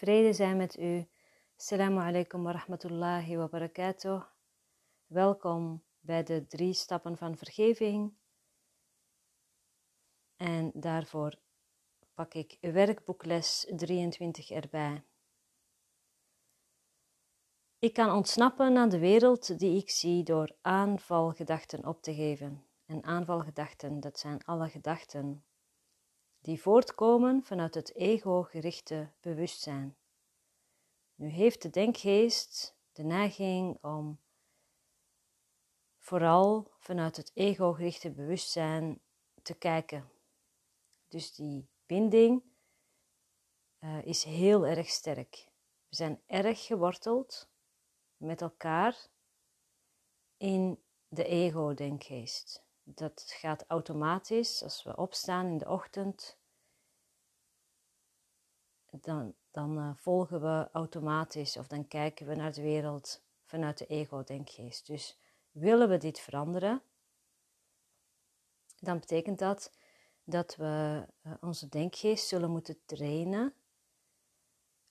Vrede zijn met u. Assalamu alaikum wa rahmatullahi wa barakatuh. Welkom bij de drie stappen van vergeving. En daarvoor pak ik werkboekles 23 erbij. Ik kan ontsnappen aan de wereld die ik zie door aanvalgedachten op te geven. En aanvalgedachten, dat zijn alle gedachten die voortkomen vanuit het ego-gerichte bewustzijn. Nu heeft de denkgeest de neiging om vooral vanuit het ego-gerichte bewustzijn te kijken. Dus die binding uh, is heel erg sterk. We zijn erg geworteld met elkaar in de ego-denkgeest. Dat gaat automatisch als we opstaan in de ochtend. Dan, dan uh, volgen we automatisch of dan kijken we naar de wereld vanuit de ego-denkgeest. Dus willen we dit veranderen, dan betekent dat dat we uh, onze denkgeest zullen moeten trainen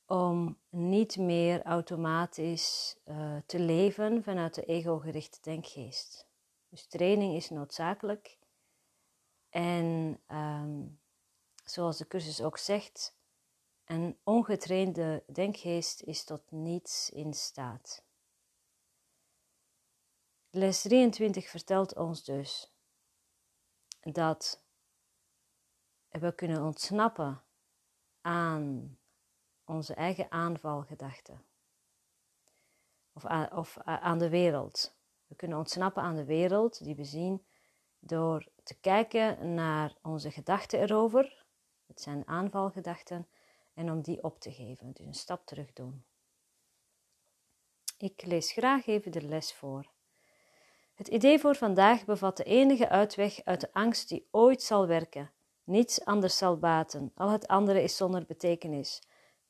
om niet meer automatisch uh, te leven vanuit de ego-gerichte denkgeest. Dus training is noodzakelijk. En um, zoals de cursus ook zegt, een ongetrainde denkgeest is tot niets in staat. Les 23 vertelt ons dus dat we kunnen ontsnappen aan onze eigen aanvalgedachten. Of, of aan de wereld. We kunnen ontsnappen aan de wereld die we zien door te kijken naar onze gedachten erover. Het zijn aanvalgedachten. En om die op te geven. Dus een stap terug doen. Ik lees graag even de les voor. Het idee voor vandaag bevat de enige uitweg uit de angst die ooit zal werken. Niets anders zal baten, al het andere is zonder betekenis.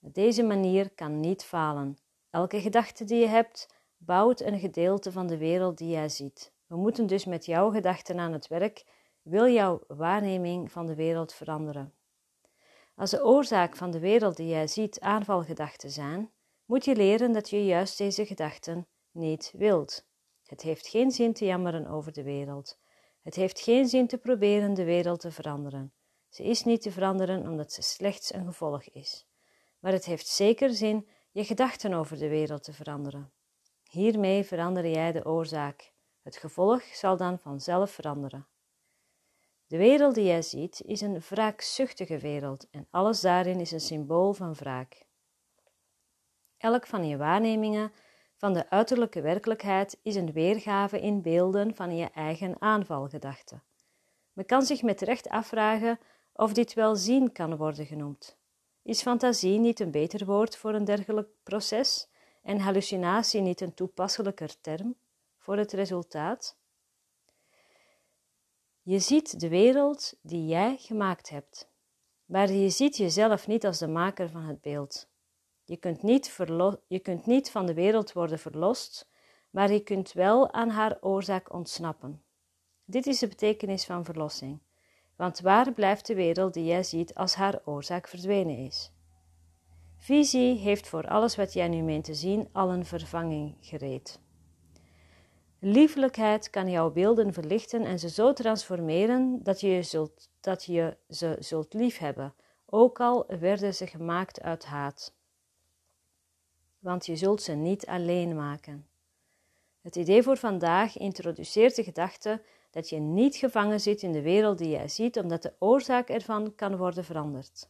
Op deze manier kan niet falen. Elke gedachte die je hebt, bouwt een gedeelte van de wereld die jij ziet. We moeten dus met jouw gedachten aan het werk, wil jouw waarneming van de wereld veranderen. Als de oorzaak van de wereld die jij ziet aanvalgedachten zijn, moet je leren dat je juist deze gedachten niet wilt. Het heeft geen zin te jammeren over de wereld. Het heeft geen zin te proberen de wereld te veranderen. Ze is niet te veranderen omdat ze slechts een gevolg is. Maar het heeft zeker zin je gedachten over de wereld te veranderen. Hiermee verander jij de oorzaak. Het gevolg zal dan vanzelf veranderen. De wereld die jij ziet is een wraakzuchtige wereld en alles daarin is een symbool van wraak. Elk van je waarnemingen van de uiterlijke werkelijkheid is een weergave in beelden van je eigen aanvalgedachten. Men kan zich met recht afvragen of dit wel zien kan worden genoemd. Is fantasie niet een beter woord voor een dergelijk proces en hallucinatie niet een toepasselijker term voor het resultaat? Je ziet de wereld die jij gemaakt hebt, maar je ziet jezelf niet als de maker van het beeld. Je kunt niet, je kunt niet van de wereld worden verlost, maar je kunt wel aan haar oorzaak ontsnappen. Dit is de betekenis van verlossing. Want waar blijft de wereld die jij ziet als haar oorzaak verdwenen is? Visie heeft voor alles wat jij nu meent te zien al een vervanging gereed. Liefelijkheid kan jouw beelden verlichten en ze zo transformeren dat je, zult, dat je ze zult liefhebben, ook al werden ze gemaakt uit haat. Want je zult ze niet alleen maken. Het idee voor vandaag introduceert de gedachte dat je niet gevangen zit in de wereld die jij ziet, omdat de oorzaak ervan kan worden veranderd.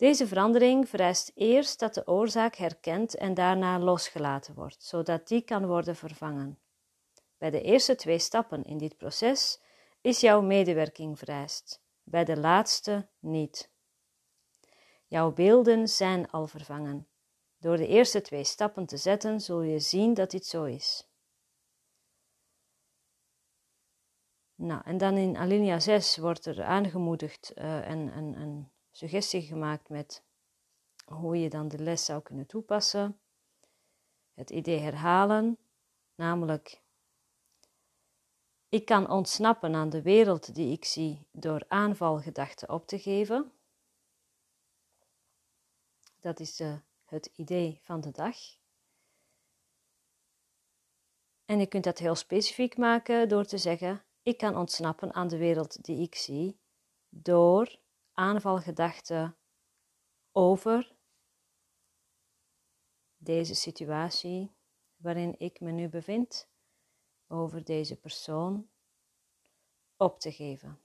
Deze verandering vereist eerst dat de oorzaak herkend en daarna losgelaten wordt, zodat die kan worden vervangen. Bij de eerste twee stappen in dit proces is jouw medewerking vereist, bij de laatste niet. Jouw beelden zijn al vervangen. Door de eerste twee stappen te zetten, zul je zien dat dit zo is. Nou, en dan in alinea 6 wordt er aangemoedigd uh, en een suggestie gemaakt met hoe je dan de les zou kunnen toepassen. Het idee herhalen, namelijk ik kan ontsnappen aan de wereld die ik zie door aanvalgedachten op te geven. Dat is de, het idee van de dag. En je kunt dat heel specifiek maken door te zeggen: ik kan ontsnappen aan de wereld die ik zie door aanvalgedachten over deze situatie waarin ik me nu bevind, over deze persoon, op te geven.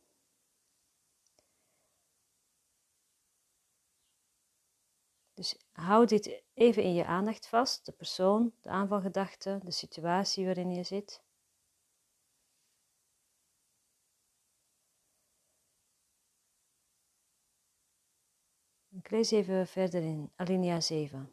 Dus hou dit even in je aandacht vast, de persoon, de aanvalgedachte, de situatie waarin je zit. Ik lees even verder in alinea 7.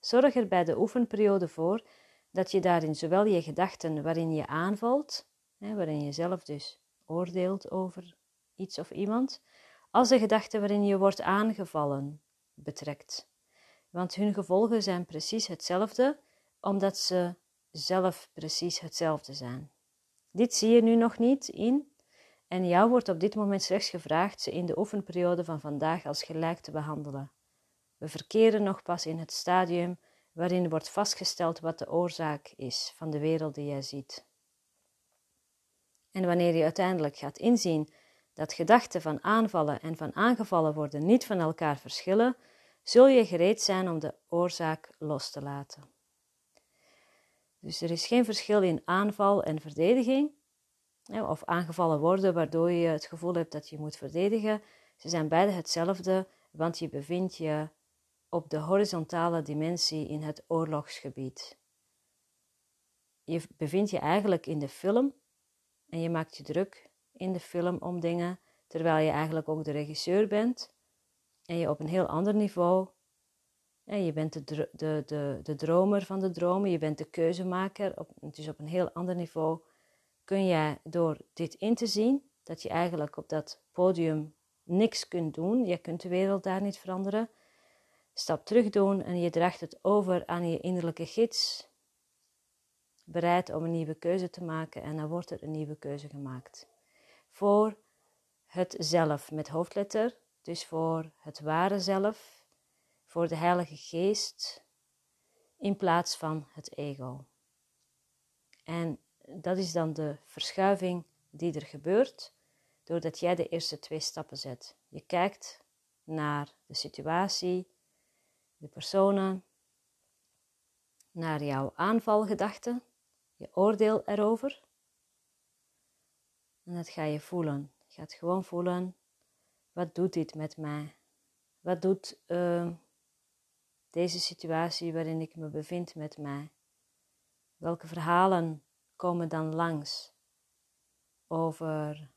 Zorg er bij de oefenperiode voor dat je daarin zowel je gedachten waarin je aanvalt, hè, waarin je zelf dus oordeelt over iets of iemand, als de gedachten waarin je wordt aangevallen betrekt. Want hun gevolgen zijn precies hetzelfde, omdat ze zelf precies hetzelfde zijn. Dit zie je nu nog niet in, en jou wordt op dit moment slechts gevraagd ze in de oefenperiode van vandaag als gelijk te behandelen. We verkeren nog pas in het stadium waarin wordt vastgesteld wat de oorzaak is van de wereld die jij ziet. En wanneer je uiteindelijk gaat inzien dat gedachten van aanvallen en van aangevallen worden niet van elkaar verschillen, zul je gereed zijn om de oorzaak los te laten. Dus er is geen verschil in aanval en verdediging, of aangevallen worden waardoor je het gevoel hebt dat je moet verdedigen. Ze zijn beide hetzelfde, want je bevindt je op de horizontale dimensie in het oorlogsgebied. Je bevindt je eigenlijk in de film en je maakt je druk in de film om dingen, terwijl je eigenlijk ook de regisseur bent en je op een heel ander niveau. En je bent de, de, de, de dromer van de dromen, je bent de keuzemaker, op, dus op een heel ander niveau kun jij door dit in te zien, dat je eigenlijk op dat podium niks kunt doen, je kunt de wereld daar niet veranderen, stap terug doen en je draagt het over aan je innerlijke gids, bereid om een nieuwe keuze te maken en dan wordt er een nieuwe keuze gemaakt. Voor het zelf met hoofdletter, dus voor het ware zelf, voor de Heilige Geest, in plaats van het ego. En dat is dan de verschuiving die er gebeurt doordat jij de eerste twee stappen zet. Je kijkt naar de situatie, de personen, naar jouw aanvalgedachten, je oordeel erover. En dat ga je voelen. Je gaat gewoon voelen, wat doet dit met mij? Wat doet uh, deze situatie waarin ik me bevind met mij? Welke verhalen komen dan langs over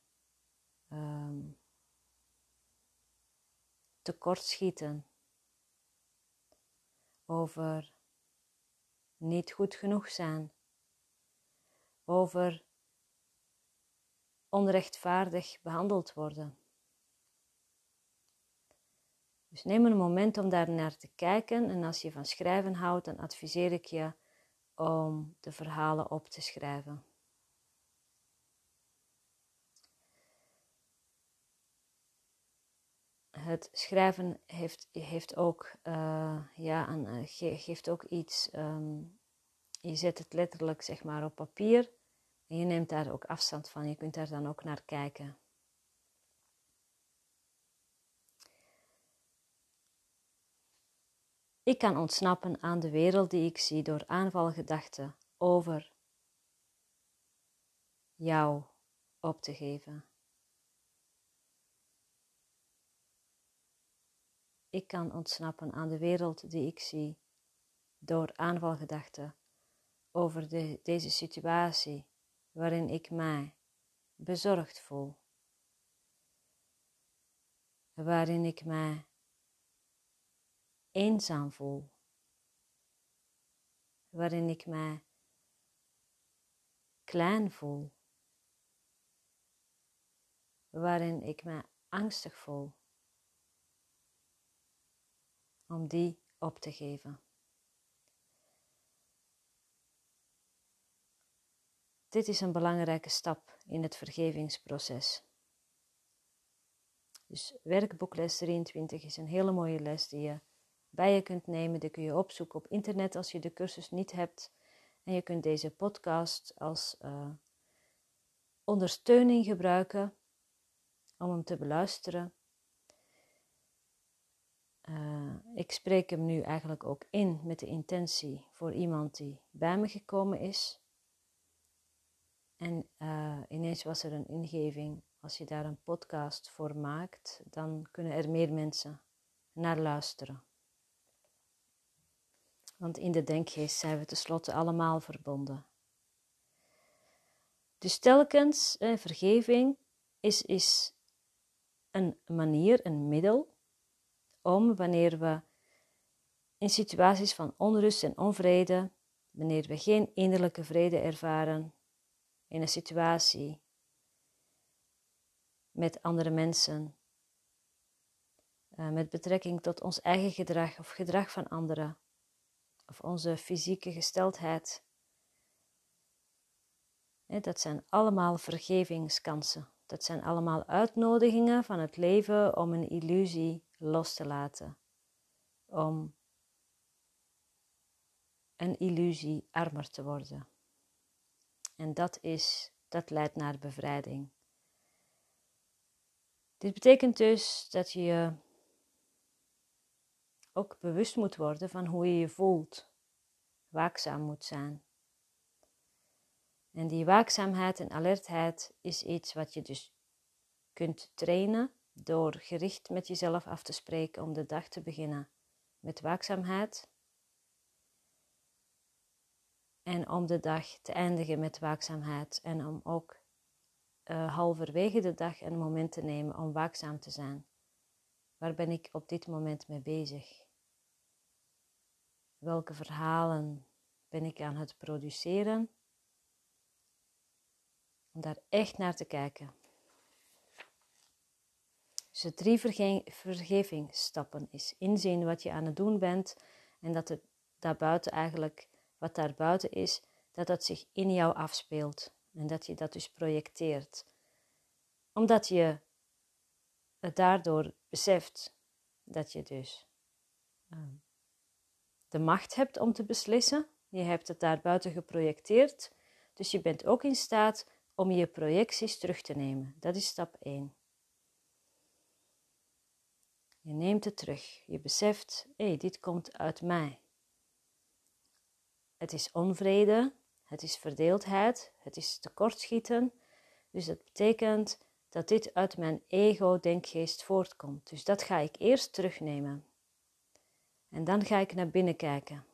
um, tekortschieten, over niet goed genoeg zijn, over onrechtvaardig behandeld worden. Dus neem een moment om daar naar te kijken en als je van schrijven houdt, dan adviseer ik je om de verhalen op te schrijven. Het schrijven heeft, heeft ook, uh, ja, uh, geeft ook iets. Um, je zet het letterlijk zeg maar op papier en je neemt daar ook afstand van. Je kunt daar dan ook naar kijken. Ik kan ontsnappen aan de wereld die ik zie door aanvalgedachten over jou op te geven. Ik kan ontsnappen aan de wereld die ik zie door aanvalgedachten over de, deze situatie waarin ik mij bezorgd voel, waarin ik mij eenzaam voel, waarin ik mij klein voel, waarin ik mij angstig voel, om die op te geven. Dit is een belangrijke stap in het vergevingsproces. Dus werkboekles 23 is een hele mooie les die je bij je kunt nemen. Die kun je opzoeken op internet als je de cursus niet hebt. En je kunt deze podcast als uh, ondersteuning gebruiken om hem te beluisteren. Uh, ik spreek hem nu eigenlijk ook in met de intentie voor iemand die bij me gekomen is. En uh, ineens was er een ingeving, als je daar een podcast voor maakt, dan kunnen er meer mensen naar luisteren. Want in de denkgeest zijn we tenslotte allemaal verbonden. Dus telkens eh, vergeving is, is een manier, een middel om wanneer we in situaties van onrust en onvrede, wanneer we geen innerlijke vrede ervaren in een situatie met andere mensen, uh, met betrekking tot ons eigen gedrag of gedrag van anderen, of onze fysieke gesteldheid. Dat zijn allemaal vergevingskansen. Dat zijn allemaal uitnodigingen van het leven om een illusie los te laten. Om een illusie armer te worden. En dat is, dat leidt naar bevrijding. Dit betekent dus dat je ook bewust moet worden van hoe je je voelt, waakzaam moet zijn. En die waakzaamheid en alertheid is iets wat je dus kunt trainen door gericht met jezelf af te spreken om de dag te beginnen met waakzaamheid en om de dag te eindigen met waakzaamheid en om ook uh, halverwege de dag een moment te nemen om waakzaam te zijn. Waar ben ik op dit moment mee bezig? Welke verhalen ben ik aan het produceren? Om daar echt naar te kijken. Dus de drie verge vergevingsstappen is inzien wat je aan het doen bent en dat het daarbuiten eigenlijk, wat daarbuiten is, dat dat zich in jou afspeelt en dat je dat dus projecteert. Omdat je het daardoor beseft dat je dus ehm, de macht hebt om te beslissen. Je hebt het daar buiten geprojecteerd. Dus je bent ook in staat om je projecties terug te nemen. Dat is stap 1. Je neemt het terug. Je beseft, hé, hey, dit komt uit mij. Het is onvrede, het is verdeeldheid, het is tekortschieten. Dus dat betekent dat dit uit mijn ego-denkgeest voortkomt. Dus dat ga ik eerst terugnemen. En dan ga ik naar binnen kijken.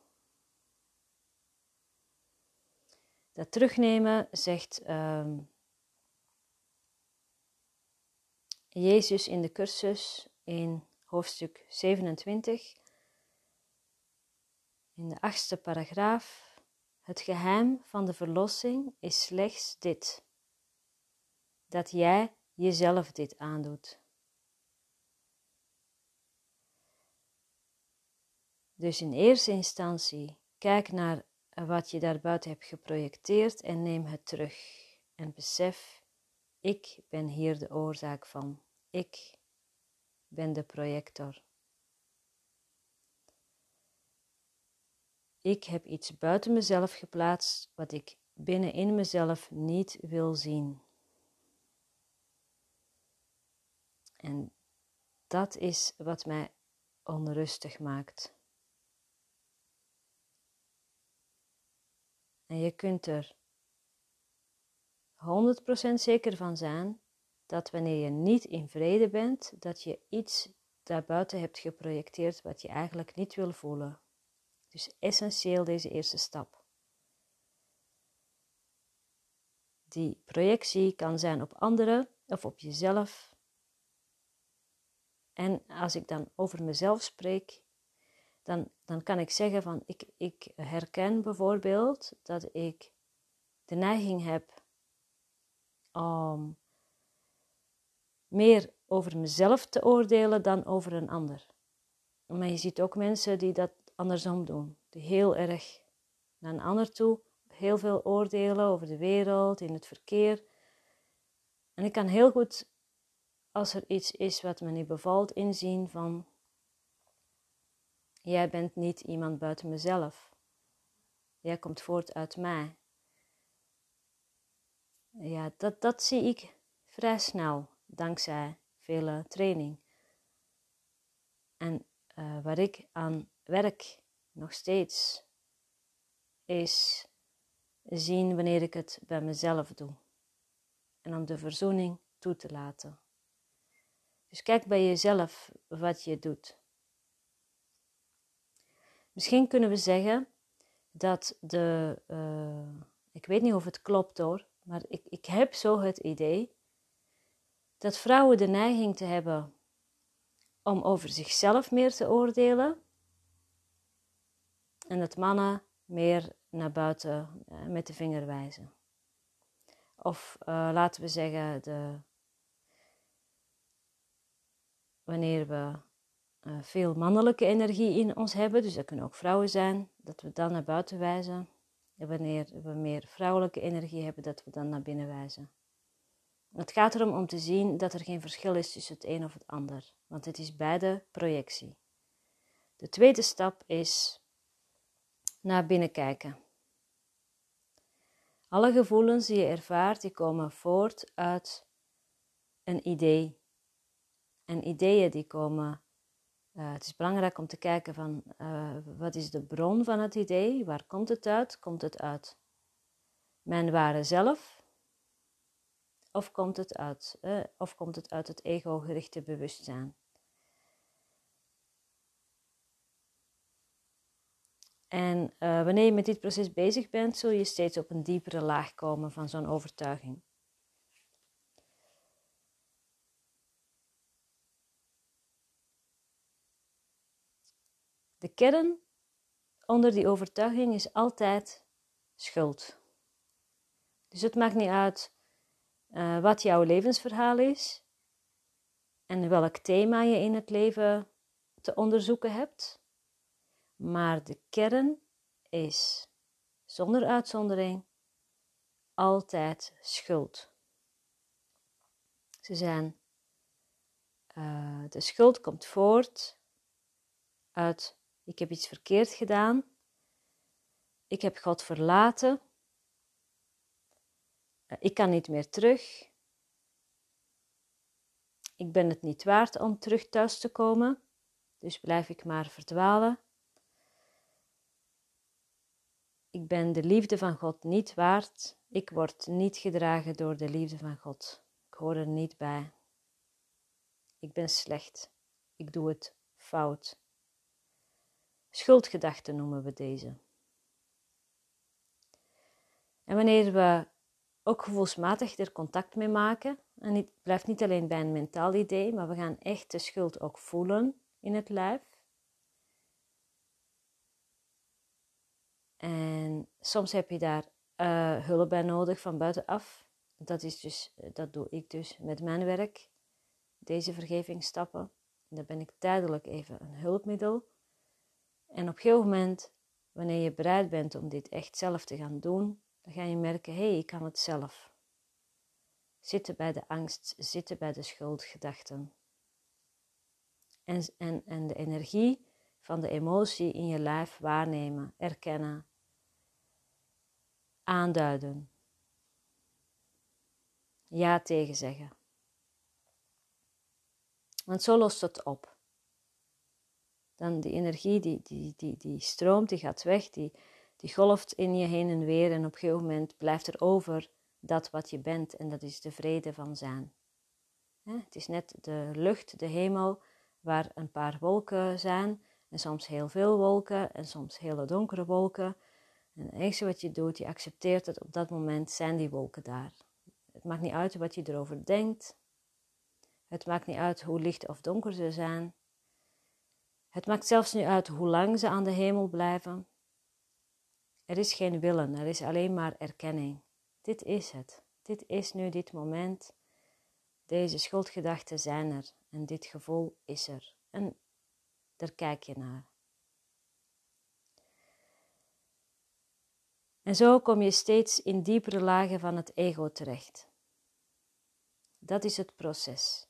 Dat terugnemen zegt uh, Jezus in de cursus in hoofdstuk 27, in de achtste paragraaf. Het geheim van de verlossing is slechts dit: dat jij jezelf dit aandoet. Dus in eerste instantie kijk naar wat je daarbuiten hebt geprojecteerd en neem het terug. En besef, ik ben hier de oorzaak van. Ik ben de projector. Ik heb iets buiten mezelf geplaatst wat ik binnenin mezelf niet wil zien. En dat is wat mij onrustig maakt. En je kunt er 100% zeker van zijn dat wanneer je niet in vrede bent, dat je iets daarbuiten hebt geprojecteerd wat je eigenlijk niet wil voelen. Dus essentieel deze eerste stap. Die projectie kan zijn op anderen of op jezelf. En als ik dan over mezelf spreek, dan, dan kan ik zeggen van ik, ik herken bijvoorbeeld dat ik de neiging heb om meer over mezelf te oordelen dan over een ander. Maar je ziet ook mensen die dat andersom doen, die heel erg naar een ander toe heel veel oordelen over de wereld, in het verkeer. En ik kan heel goed als er iets is wat me niet bevalt, inzien van jij bent niet iemand buiten mezelf. Jij komt voort uit mij. Ja, dat, dat zie ik vrij snel, dankzij vele training. En uh, waar ik aan werk nog steeds, is zien wanneer ik het bij mezelf doe. En om de verzoening toe te laten. Dus kijk bij jezelf wat je doet. Misschien kunnen we zeggen dat de, uh, ik weet niet of het klopt hoor, maar ik, ik heb zo het idee dat vrouwen de neiging te hebben om over zichzelf meer te oordelen en dat mannen meer naar buiten uh, met de vinger wijzen. Of uh, laten we zeggen, de, wanneer we veel mannelijke energie in ons hebben, dus dat kunnen ook vrouwen zijn, dat we dan naar buiten wijzen. En wanneer we meer vrouwelijke energie hebben, dat we dan naar binnen wijzen. Het gaat erom om te zien dat er geen verschil is tussen het een of het ander, want het is beide projectie. De tweede stap is naar binnen kijken. Alle gevoelens die je ervaart, die komen voort uit een idee. En ideeën die komen. Uh, het is belangrijk om te kijken van uh, wat is de bron van het idee? Waar komt het uit? Komt het uit mijn ware zelf? Of komt het uit, uh, of komt het, uit het ego-gerichte bewustzijn? En wanneer je met dit proces bezig bent, zul je steeds op een diepere laag komen van zo'n overtuiging. De kern onder die overtuiging is altijd schuld. Dus het maakt niet uit uh, wat jouw levensverhaal is en welk thema je in het leven te onderzoeken hebt. Maar de kern is, zonder uitzondering, altijd schuld. Ze zijn, uh, de schuld komt voort uit ik heb iets verkeerd gedaan, ik heb God verlaten, uh, ik kan niet meer terug, ik ben het niet waard om terug thuis te komen, dus blijf ik maar verdwalen. Ik ben de liefde van God niet waard. Ik word niet gedragen door de liefde van God. Ik hoor er niet bij. Ik ben slecht. Ik doe het fout. Schuldgedachten noemen we deze. En wanneer we ook gevoelsmatig er contact mee maken, en het blijft niet alleen bij een mentaal idee, maar we gaan echt de schuld ook voelen in het lijf, En soms heb je daar uh, hulp bij nodig van buitenaf. Dat, is dus, dat doe ik dus met mijn werk, deze vergevingsstappen. Dan ben ik tijdelijk even een hulpmiddel. En op een gegeven moment, wanneer je bereid bent om dit echt zelf te gaan doen, dan ga je merken, hé, hey, ik kan het zelf. Zitten bij de angst, zitten bij de schuldgedachten. En, en, en de energie van de emotie in je lijf waarnemen, erkennen, aanduiden. Ja tegen zeggen. Want zo lost het op. Dan die energie die, die, die, die stroomt, die gaat weg, die, die golft in je heen en weer en op een gegeven moment blijft er over dat wat je bent en dat is de vrede van zijn. Het is net de lucht, de hemel, waar een paar wolken zijn en soms heel veel wolken en soms hele donkere wolken en het enige wat je doet, je accepteert dat op dat moment zijn die wolken daar. Het maakt niet uit wat je erover denkt. Het maakt niet uit hoe licht of donker ze zijn. Het maakt zelfs niet uit hoe lang ze aan de hemel blijven. Er is geen willen, er is alleen maar erkenning. Dit is het. Dit is nu dit moment. Deze schuldgedachten zijn er en dit gevoel is er. En daar kijk je naar. En zo kom je steeds in diepere lagen van het ego terecht. Dat is het proces.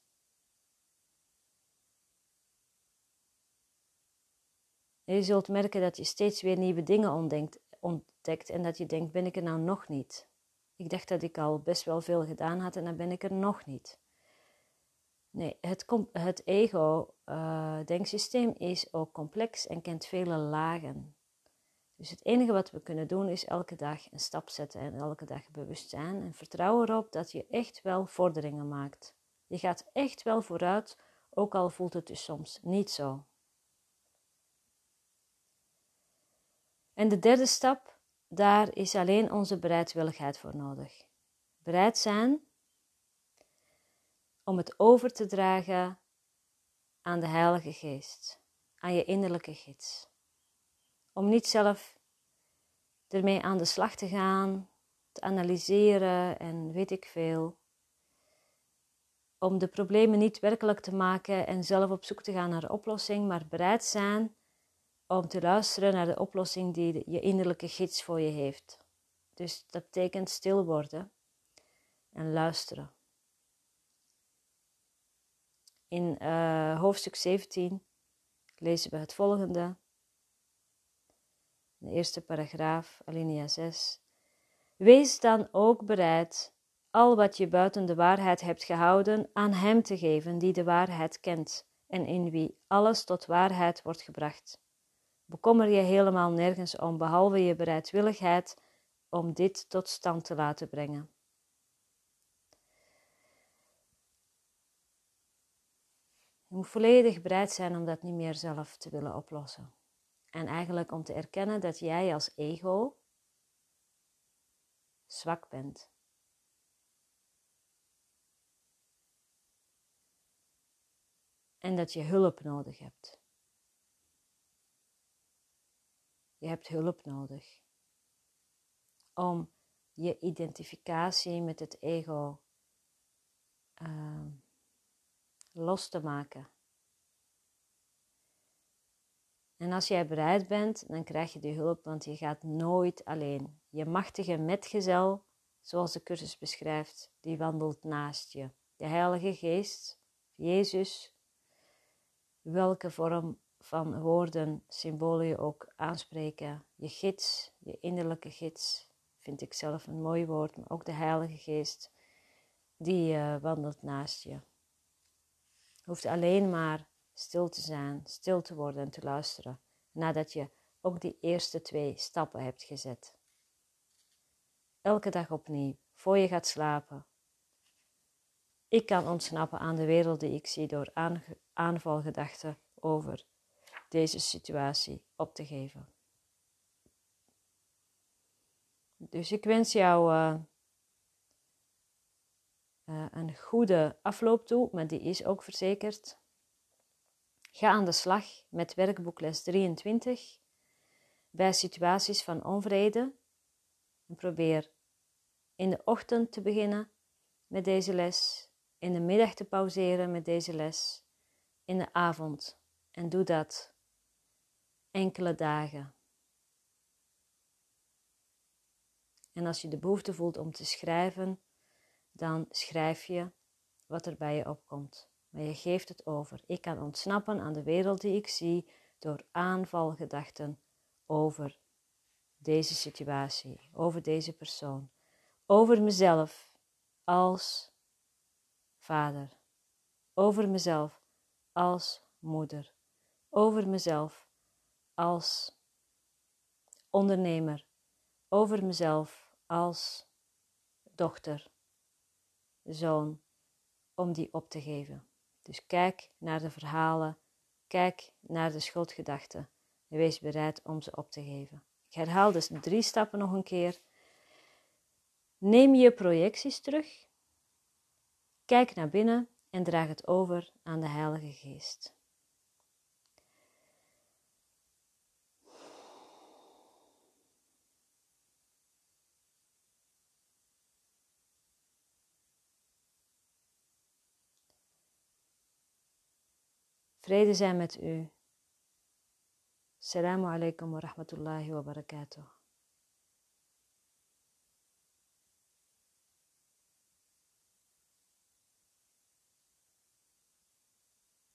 Je zult merken dat je steeds weer nieuwe dingen ontdekt, en dat je denkt, ben ik er nou nog niet? Ik dacht dat ik al best wel veel gedaan had en dan ben ik er nog niet. Nee, het, het ego-denksysteem uh, is ook complex en kent vele lagen. Dus het enige wat we kunnen doen is elke dag een stap zetten en elke dag bewust zijn en vertrouwen erop dat je echt wel vorderingen maakt. Je gaat echt wel vooruit, ook al voelt het dus soms niet zo. En de derde stap, daar is alleen onze bereidwilligheid voor nodig. Bereid zijn om het over te dragen aan de Heilige Geest, aan je innerlijke gids. Om niet zelf ermee aan de slag te gaan, te analyseren en weet ik veel. Om de problemen niet werkelijk te maken en zelf op zoek te gaan naar de oplossing, maar bereid zijn om te luisteren naar de oplossing die je innerlijke gids voor je heeft. Dus dat betekent stil worden en luisteren. In uh, hoofdstuk 17 lezen we het volgende. De eerste paragraaf, alinea 6. Wees dan ook bereid al wat je buiten de waarheid hebt gehouden aan Hem te geven die de waarheid kent en in wie alles tot waarheid wordt gebracht. Bekommer je helemaal nergens om, behalve je bereidwilligheid om dit tot stand te laten brengen. Je moet volledig bereid zijn om dat niet meer zelf te willen oplossen. En eigenlijk om te erkennen dat jij als ego zwak bent. En dat je hulp nodig hebt. Je hebt hulp nodig om je identificatie met het ego uh, los te maken. En als jij bereid bent, dan krijg je die hulp, want je gaat nooit alleen. Je machtige metgezel, zoals de cursus beschrijft, die wandelt naast je. De Heilige Geest, Jezus, welke vorm van woorden, symbolen je ook aanspreken. Je gids, je innerlijke gids, vind ik zelf een mooi woord, maar ook de Heilige Geest, die uh, wandelt naast je. Je hoeft alleen maar stil te zijn, stil te worden en te luisteren, nadat je ook die eerste twee stappen hebt gezet. Elke dag opnieuw, voor je gaat slapen. Ik kan ontsnappen aan de wereld die ik zie door aanvalgedachten over deze situatie op te geven. Dus ik wens jou uh, uh, een goede afloop toe, maar die is ook verzekerd. Ga aan de slag met werkboekles 23 bij situaties van onvrede en probeer in de ochtend te beginnen met deze les, in de middag te pauzeren met deze les, in de avond en doe dat enkele dagen. En als je de behoefte voelt om te schrijven, dan schrijf je wat er bij je opkomt. Maar je geeft het over. Ik kan ontsnappen aan de wereld die ik zie door aanvalgedachten over deze situatie, over deze persoon, over mezelf als vader, over mezelf als moeder, over mezelf als ondernemer, over mezelf als dochter, zoon, om die op te geven. Dus kijk naar de verhalen, kijk naar de schuldgedachten en wees bereid om ze op te geven. Ik herhaal dus drie stappen nog een keer. Neem je projecties terug, kijk naar binnen en draag het over aan de Heilige Geest. Vrede zijn met u. Assalamu alaikum wa rahmatullahi wa barakatuh.